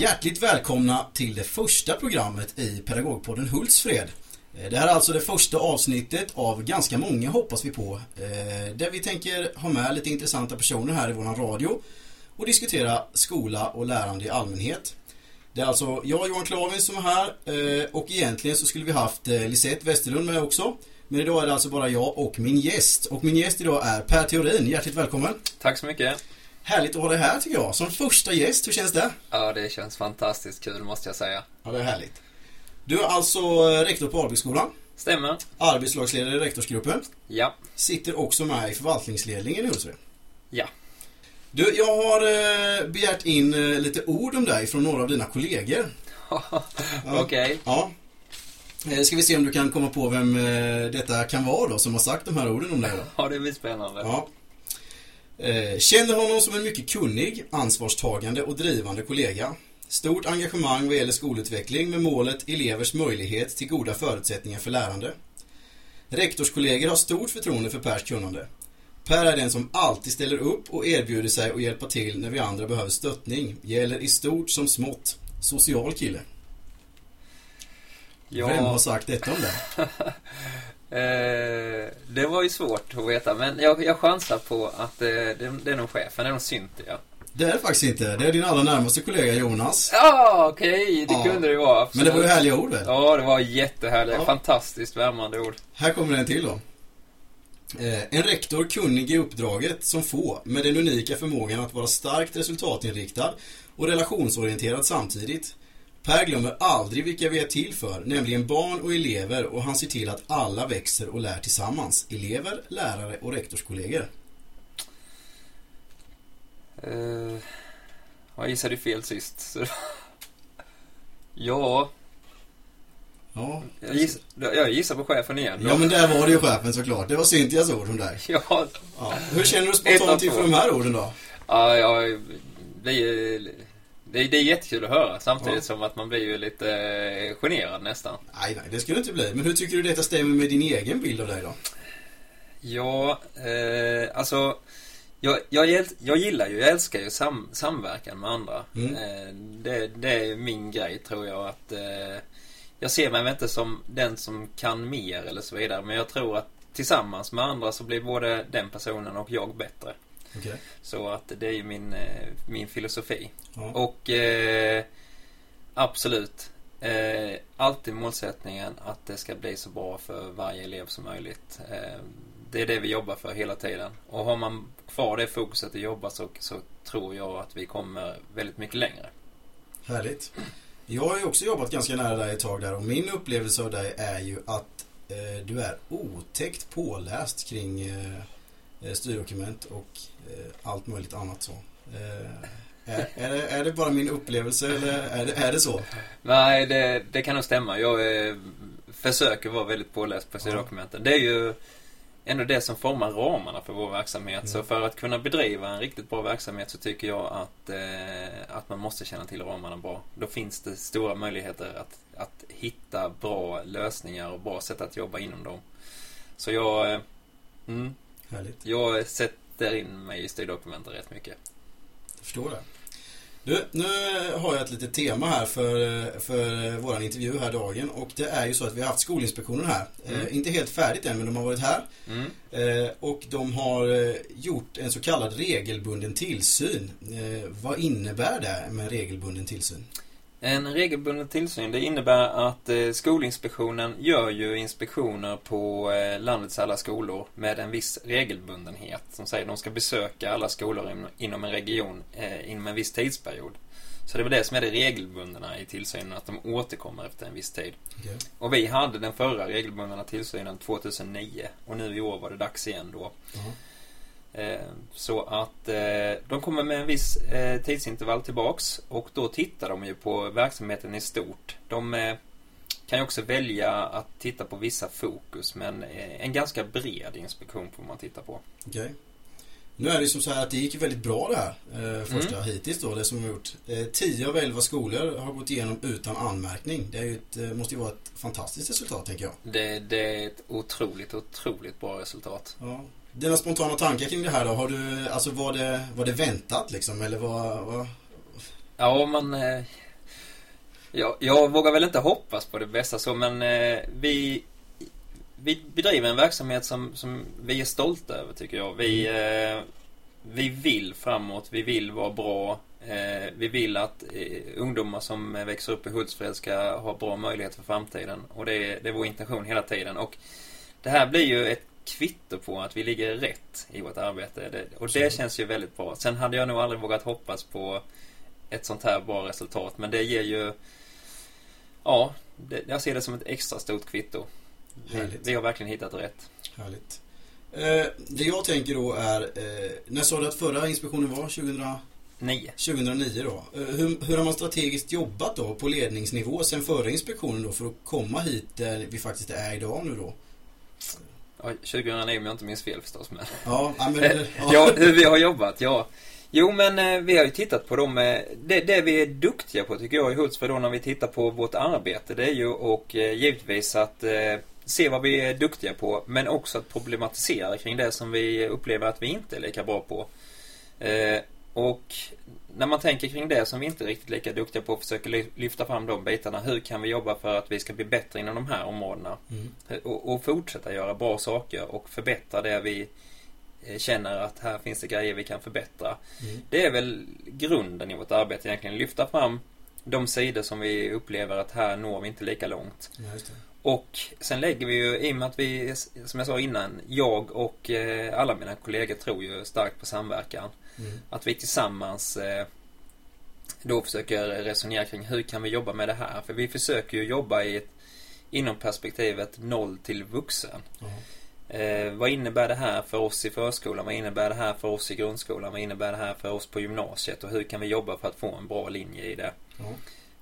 Hjärtligt välkomna till det första programmet i Pedagogpodden Hultsfred. Eh, det här är alltså det första avsnittet av ganska många hoppas vi på. Eh, där vi tänker ha med lite intressanta personer här i våran radio och diskutera skola och lärande i allmänhet. Det är alltså jag Johan Klavin som är här eh, och egentligen så skulle vi haft Lisette Westerlund med också. Men idag är det alltså bara jag och min gäst. Och min gäst idag är Per Theorin. Hjärtligt välkommen. Tack så mycket. Härligt att ha dig här tycker jag. Som första gäst, hur känns det? Ja, det känns fantastiskt kul måste jag säga. Ja, det är härligt. Du är alltså eh, rektor på Albyskolan, Stämmer? arbetslagsledare i rektorsgruppen, Ja. sitter också med i förvaltningsledningen i Hultsfred. Ja. Du, jag har eh, begärt in eh, lite ord om dig från några av dina kollegor. Ja. Okej. Ja. Eh, Ska vi se om du kan komma på vem detta kan vara då, som har sagt de här orden om dig då. Ja, det blir spännande. Ja. Eh, Känner honom som en mycket kunnig, ansvarstagande och drivande kollega. Stort engagemang vad gäller skolutveckling med målet elevers möjlighet till goda förutsättningar för lärande. Rektorskollegor har stort förtroende för Pers kunnande. Per är den som alltid ställer upp och erbjuder sig att hjälpa till när vi andra behöver stöttning. Gäller i stort som smått. Social kille. Ja, Vem har sagt detta om det? eh, det var ju svårt att veta, men jag, jag chansar på att eh, det, det är nog chefen, det är nog Cynthia. Det är det faktiskt inte. Det är din allra närmaste kollega Jonas. Ja, okej, det Ja. kunde det vara. Men Absolut. det var ju härliga ord väl? Ja, det var jättehärliga, Ja. fantastiskt värmande ord. Här kommer en till då. Eh, En rektor kunnig i uppdraget som få, med den unika förmågan att vara starkt resultatinriktad och relationsorienterad samtidigt. Per glömmer aldrig vilka vi är till för, nämligen barn och elever och han ser till att alla växer och lär tillsammans. Elever, lärare och rektorskollegor. Eh, jag gissade fel sist. Så... ja, Ja. jag gissar, jag gissar på chefen igen. då. ja, men där var det ju chefen såklart. Det var Cynthias ord om dig. Ja, Ja. Hur känner du spontant inför de här orden då? Ja, ja det, är, det, är- det är jättekul att höra samtidigt Ja. som att man blir ju lite eh, generad nästan. Nej, nej, det skulle det inte bli. Men hur tycker du detta stämmer med din egen bild av dig då? Ja, eh, alltså jag, jag, jag gillar ju, jag älskar ju sam, samverkan med andra. Mm. Eh, det, det är min grej tror jag att eh, jag ser mig inte som den som kan mer eller så vidare men jag tror att tillsammans med andra så blir både den personen och jag bättre. Okej. Så att det är ju min, eh, min filosofi. Ja. Och eh, absolut. Eh, alltid målsättningen att det ska bli så bra för varje elev som möjligt. Eh, det är det vi jobbar för hela tiden. Och har man kvar det fokuset att jobba så, så tror jag att vi kommer väldigt mycket längre. Härligt. Jag har ju också jobbat ganska nära dig ett tag där och min upplevelse av dig är ju att eh, du är otäckt påläst kring eh, styrdokument och eh, allt möjligt annat så. Eh, är, är, det, är det bara min upplevelse eller är det, är det så? Nej, det, det kan nog stämma. Jag eh, försöker vara väldigt påläst på styrdokumenten. Det är ju ändå det som formar ramarna för vår verksamhet. Så Mm. för att kunna bedriva en riktigt bra verksamhet så tycker jag att, eh, att man måste känna till ramarna bra. Då finns det stora möjligheter att, att hitta bra lösningar och bra sätt att jobba inom dem. Så jag, eh, mm, Härligt. jag sätter in mig i styrdokumenten rätt mycket. Jag förstår det. Du, nu har jag ett litet tema här för, för våran intervju här dagen och det är ju så att vi har haft Skolinspektionen här. Mm. Eh, inte helt färdigt än men de har varit här. Mm. Eh, och de har eh, gjort en så kallad regelbunden tillsyn. Eh, vad innebär det med regelbunden tillsyn? En regelbunden tillsyn det innebär att eh, Skolinspektionen gör ju inspektioner på eh, landets alla skolor med en viss regelbundenhet. Som säger att de ska besöka alla skolor in, inom en region eh, inom en viss tidsperiod. Så det är väl det som är det regelbundna i tillsynen, att de återkommer efter en viss tid. Okej. Och vi hade den förra regelbundna tillsynen 2009 och nu i år var det dags igen då. Jaha. Eh, Så att eh, de kommer med en viss eh, tidsintervall tillbaks och då tittar de ju på verksamheten i stort. De kan ju också välja att titta på vissa fokus men en ganska bred inspektion får man titta på. Okej. Nu är det som så här att det gick väldigt bra det här eh, första Mm. hittills då, det som vi har gjort. Eh, 10 av 11 skolor har gått igenom utan anmärkning. Det ju ett, måste ju vara ett fantastiskt resultat tänker jag. Det, det är ett otroligt, otroligt bra resultat. Ja. Dina spontana tankar kring det här då? Har du, alltså var det, var det väntat liksom eller vad, vad Ja, man, eh, Ja, jag vågar väl inte hoppas på det bästa så, men eh, vi, vi bedriver en verksamhet som, som vi är stolta över tycker jag. Vi, eh, vi vill framåt, vi vill vara bra. Vi vill att ungdomar som växer upp i Hultsfred ska ha bra möjligheter för framtiden. Och det det är vår intention hela tiden. Och det här blir ju ett kvitto på att vi ligger rätt i vårt arbete. Det, och det känns ju väldigt bra. Sen hade jag nog aldrig vågat hoppas på ett sånt här bra resultat. Men det ger ju... Ja, det, jag ser det som ett extra stort kvitto. Vi, vi har verkligen hittat rätt. Härligt. Eh, det jag tänker då är, eh, när sa du att förra inspektionen var? 2000... 9. 2009 då. Eh, hur, hur har man strategiskt jobbat då på ledningsnivå sen förra inspektionen då för att komma hit där vi faktiskt är idag nu då? Ja, 2009 om jag inte minns fel förstås men... Ja, men, ja. hur vi har jobbat, ja. Jo men eh, vi har ju tittat på dem, eh, det, det vi är duktiga på tycker jag i Hultsfred då när vi tittar på vårt arbete det är ju och eh, givetvis att se vad vi är duktiga på men också att problematisera kring det som vi upplever att vi inte är lika bra på. Och när man tänker kring det som vi inte är riktigt lika duktiga på och försöker lyfta fram de bitarna. Hur kan vi jobba för att vi ska bli bättre inom de här områdena? Mm. Och, och, fortsätta göra bra saker och förbättra det vi eh, känner att här finns det grejer vi kan förbättra. Mm. Det är väl grunden i vårt arbete egentligen. Lyfta fram de sidor som vi upplever att här når vi inte lika långt. Ja, och sen lägger vi ju, i och med att vi, som jag sa innan, jag och eh, alla mina kollegor tror ju starkt på samverkan. Mm. Att vi tillsammans eh, då försöker resonera kring hur kan vi jobba med det här? För vi försöker ju jobba i ett, inom perspektivet noll till vuxen. Mm. Eh, vad innebär det här för oss i förskolan? Vad innebär det här för oss i grundskolan? Vad innebär det här för oss på gymnasiet? Och hur kan vi jobba för att få en bra linje i det? Mm.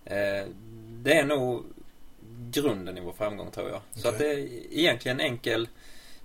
Eh, det är nog grunden i vår framgång tror jag. Okay. Så att det är egentligen enkel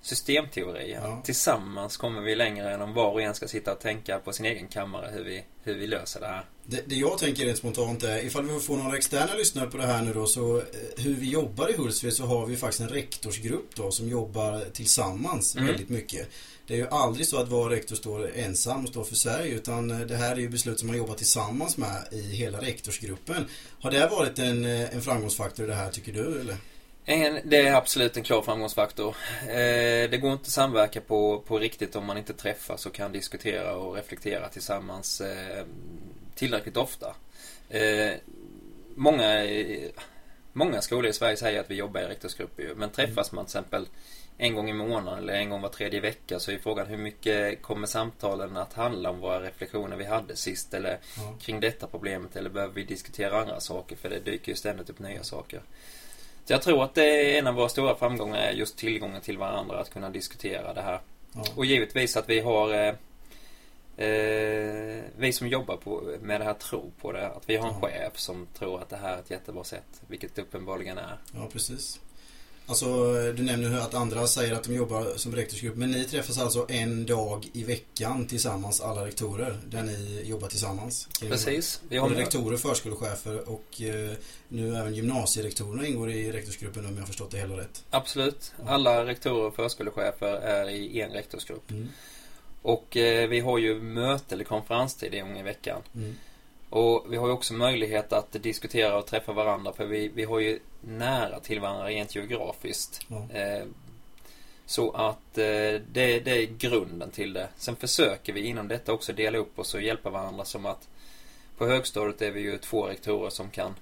systemteori. Ja. Tillsammans kommer vi längre än om var och en ska sitta och tänka på sin egen kammare hur vi, hur vi löser det här. Det, det jag tänker rent spontant är, ifall vi får några externa lyssnare på det här nu då, så eh, hur vi jobbar i Hultsfred så har vi faktiskt en rektorsgrupp då som jobbar tillsammans mm. väldigt mycket. Det är ju aldrig så att var rektor står ensam och står för Sverige, utan eh, det här är ju beslut som man jobbar tillsammans med i hela rektorsgruppen. Har det varit en, eh, en framgångsfaktor i det här tycker du eller? En, det är absolut en klar framgångsfaktor. Eh, det går inte att samverka på, på riktigt om man inte träffas och kan diskutera och reflektera tillsammans eh, tillräckligt ofta. Eh, många, eh, många skolor i Sverige säger att vi jobbar i rektorsgrupper men träffas man till exempel en gång i månaden eller en gång var tredje vecka så är frågan hur mycket kommer samtalen att handla om våra reflektioner vi hade sist eller ja. kring detta problemet eller behöver vi diskutera andra saker för det dyker ju ständigt upp nya saker. Så jag tror att det är en av våra stora framgångar är just tillgången till varandra att kunna diskutera det här. Ja. Och givetvis att vi har eh, eh, Vi som jobbar på, med det här tror på det. Att vi har en ja. chef som tror att det här är ett jättebra sätt. Vilket det uppenbarligen är. Ja, precis. Alltså, du nämner att andra säger att de jobbar som rektorsgrupp. Men ni träffas alltså en dag i veckan tillsammans, alla rektorer, där ni jobbar tillsammans? Precis. Vi har Både rektorer, förskolechefer och eh, nu även gymnasierektorerna ingår i rektorsgruppen om jag har förstått det hela rätt. Absolut. Alla rektorer och förskolechefer är i en rektorsgrupp. Mm. Och eh, vi har ju möte eller konferenstid en gång i veckan. Mm. Och vi har ju också möjlighet att diskutera och träffa varandra för vi, vi har ju nära till varandra rent geografiskt. Eh, så att eh, det, det är grunden till det. Sen försöker vi inom detta också dela upp oss och hjälpa varandra som att på högstadiet är vi ju två rektorer som kan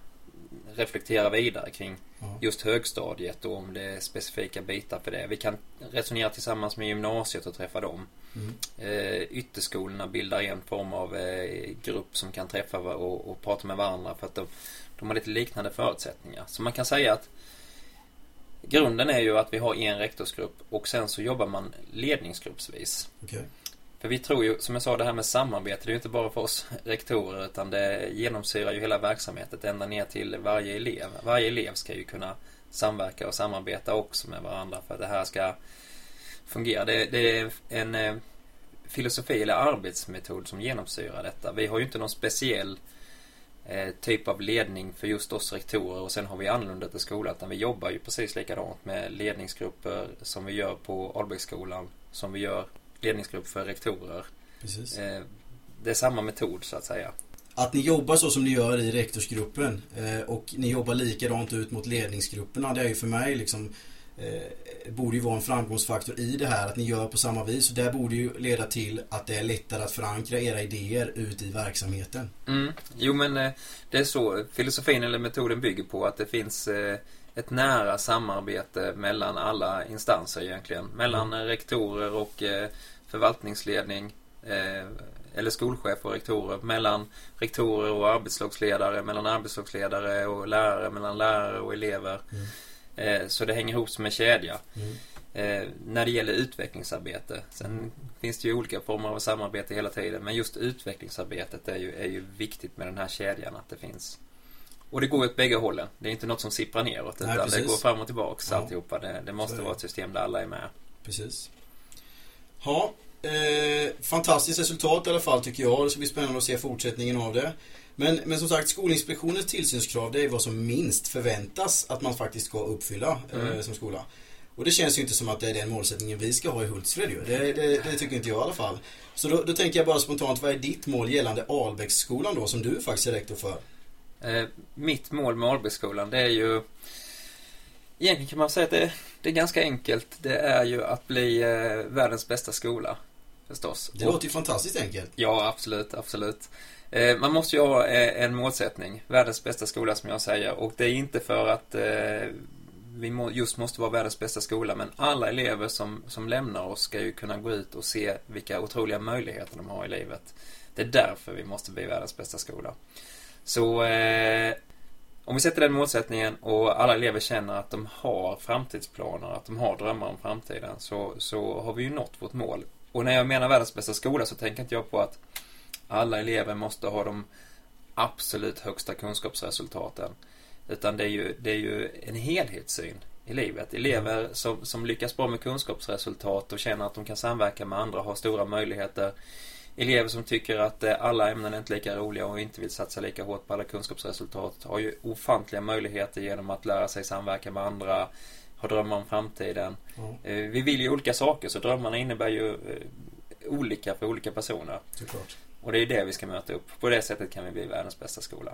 reflektera vidare kring just högstadiet och om det är specifika bitar för det. Vi kan resonera tillsammans med gymnasiet och träffa dem. Mm. Eh, ytterskolorna bildar en form av eh, grupp som kan träffa och, och prata med varandra för att de, de har lite liknande förutsättningar. Så man kan säga att grunden är ju att vi har en rektorsgrupp och sen så jobbar man ledningsgruppsvis. Okay. För vi tror ju, som jag sa, det här med samarbete, det är ju inte bara för oss rektorer utan det genomsyrar ju hela verksamheten ända ner till varje elev. Varje elev ska ju kunna samverka och samarbeta också med varandra för att det här ska fungera. Det, det är en eh, filosofi eller arbetsmetod som genomsyrar detta. Vi har ju inte någon speciell eh, typ av ledning för just oss rektorer och sen har vi annorlunda till skolan utan vi jobbar ju precis likadant med ledningsgrupper som vi gör på Albrektsskolan, som vi gör ledningsgrupp för rektorer. Precis. Eh, det är samma metod så att säga. att ni jobbar så som ni gör i rektorsgruppen eh, och ni jobbar likadant ut mot ledningsgrupperna. Det är ju för mig liksom eh, borde ju vara en framgångsfaktor i det här att ni gör på samma vis. Och det borde ju leda till att det är lättare att förankra era idéer ut i verksamheten. Mm. Jo men det är så filosofin eller metoden bygger på att det finns ett nära samarbete mellan alla instanser egentligen. Mellan mm. rektorer och eh, förvaltningsledning eller skolchef och rektorer. Mellan rektorer och arbetslagsledare, mellan arbetslagsledare och lärare, mellan lärare och elever. Mm. Eh, så det hänger ihop som en kedja. Mm. Eh, när det gäller utvecklingsarbete. Sen mm. finns det ju olika former av samarbete hela tiden. Men just utvecklingsarbetet är ju, är ju viktigt med den här kedjan. Att det finns. Och det går åt bägge hållen. Det är inte något som sipprar neråt. Nej, utan det går fram och tillbaks ja. alltihopa. Det, det måste vara ett system där alla är med. Precis. Ja, eh, fantastiskt resultat i alla fall tycker jag. Det ska bli spännande att se fortsättningen av det. Men, men som sagt, Skolinspektionens tillsynskrav det är vad som minst förväntas att man faktiskt ska uppfylla eh, mm. som skola. Och det känns ju inte som att det är den målsättningen vi ska ha i Hultsfred ju. Det, det, det tycker inte jag i alla fall. Så då, då, tänker jag bara spontant, vad är ditt mål gällande Albäcksskolan då, som du faktiskt är rektor för? Eh, mitt mål med Albäcksskolan, det är ju Egentligen kan man säga att det, det, är ganska enkelt. Det är ju att bli eh, världens bästa skola. Förstås. Det låter ju fantastiskt enkelt. Ja, absolut, absolut. Eh, man måste ju ha eh, en målsättning. Världens bästa skola som jag säger. Och det är inte för att eh, vi just måste vara världens bästa skola. Men alla elever som, som lämnar oss ska ju kunna gå ut och se vilka otroliga möjligheter de har i livet. Det är därför vi måste bli världens bästa skola. Så eh, om vi sätter den målsättningen och alla elever känner att de har framtidsplaner, att de har drömmar om framtiden, så, så har vi ju nått vårt mål. Och när jag menar världens bästa skola så tänker inte jag på att alla elever måste ha de absolut högsta kunskapsresultaten. Utan det är ju, det är ju en helhetssyn i livet. Elever som, som lyckas bra med kunskapsresultat och känner att de kan samverka med andra har stora möjligheter. Elever som tycker att eh, alla ämnen är inte lika roliga och inte vill satsa lika hårt på alla kunskapsresultat har ju ofantliga möjligheter genom att lära sig samverka med andra, ha drömmar om framtiden. Mm. Vi vill ju olika saker så drömmarna innebär ju eh, olika för olika personer. Såklart. Och det är det vi ska möta upp. På det sättet kan vi bli världens bästa skola.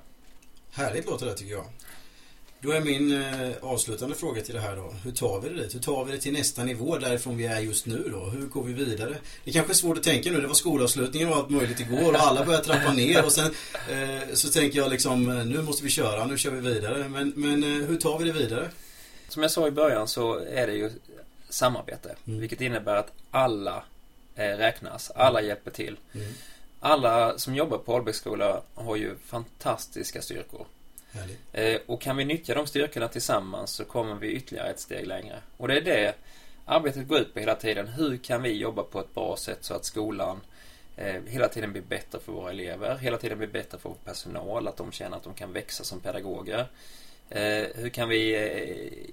Härligt låter det tycker jag. Då är min eh, avslutande fråga till det här då. Hur tar vi det dit? Hur tar vi det till nästa nivå därifrån vi är just nu då? Hur går vi vidare? Det kanske är svårt att tänka nu. Det var skolavslutningen och allt möjligt igår och alla börjar trappa ner och sen eh, så tänker jag liksom eh, nu måste vi köra, nu kör vi vidare. Men, men eh, hur tar vi det vidare? Som jag sa i början så är det ju samarbete. Mm. Vilket innebär att alla eh, räknas. Alla hjälper till. Mm alla som jobbar på Albäcksskola har ju fantastiska styrkor. Eh, och kan vi nyttja de styrkorna tillsammans så kommer vi ytterligare ett steg längre. Och det är det arbetet går ut på hela tiden. Hur kan vi jobba på ett bra sätt så att skolan eh, hela tiden blir bättre för våra elever, hela tiden blir bättre för vår personal, att de känner att de kan växa som pedagoger. Eh, hur kan vi eh,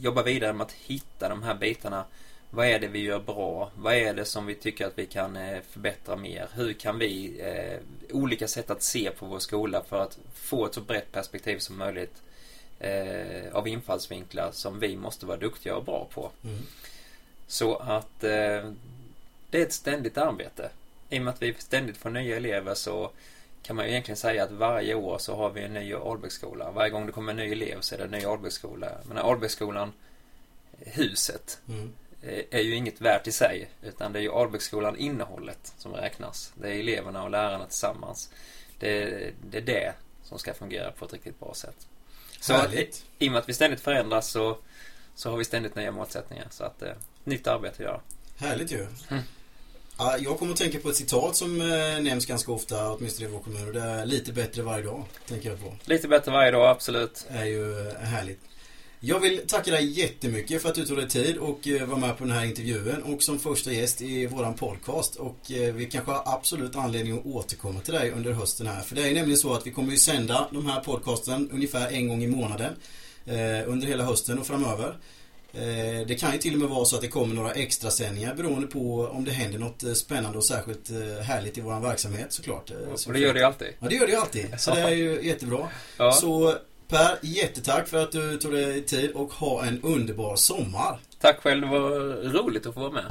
jobba vidare med att hitta de här bitarna vad är det vi gör bra? Vad är det som vi tycker att vi kan eh, förbättra mer? Hur kan vi eh, olika sätt att se på vår skola för att få ett så brett perspektiv som möjligt eh, av infallsvinklar som vi måste vara duktiga och bra på. Mm. Så att eh, det är ett ständigt arbete. I och med att vi ständigt får nya elever så kan man ju egentligen säga att varje år så har vi en ny Albäcksskola. Varje gång det kommer en ny elev så är det en ny Albäcksskola. Men Albäcksskolan, huset, mm. Eh, är ju inget värt i sig. Utan det är ju Albäcksskolan innehållet som räknas. Det är eleverna och lärarna tillsammans. Det, det är det som ska fungera på ett riktigt bra sätt. Så att, i och med att vi ständigt förändras så, så har vi ständigt nya målsättningar. Så att eh, nytt arbete att göra. Härligt ju. Mm. Jag kommer att tänka på ett citat som eh, nämns ganska ofta, åtminstone i vår kommun. Och det är lite bättre varje dag, tänker jag på. Lite bättre varje dag, absolut. Det är ju härligt. Jag vill tacka dig jättemycket för att du tog dig tid och eh, var med på den här intervjun och som första gäst i våran podcast och eh, vi kanske har absolut anledning att återkomma till dig under hösten här. För det är nämligen så att vi kommer ju sända de här podcasten ungefär en gång i månaden eh, under hela hösten och framöver. Det kan ju till och med vara så att det kommer några extra sändningar beroende på om det händer något spännande och särskilt härligt i våran verksamhet såklart. Och det gör det ju alltid. Ja, det gör det ju alltid. Så det är ju jättebra. Ja. Så Per, jättetack för att du tog dig tid och ha en underbar sommar. Tack själv, det var roligt att få vara med.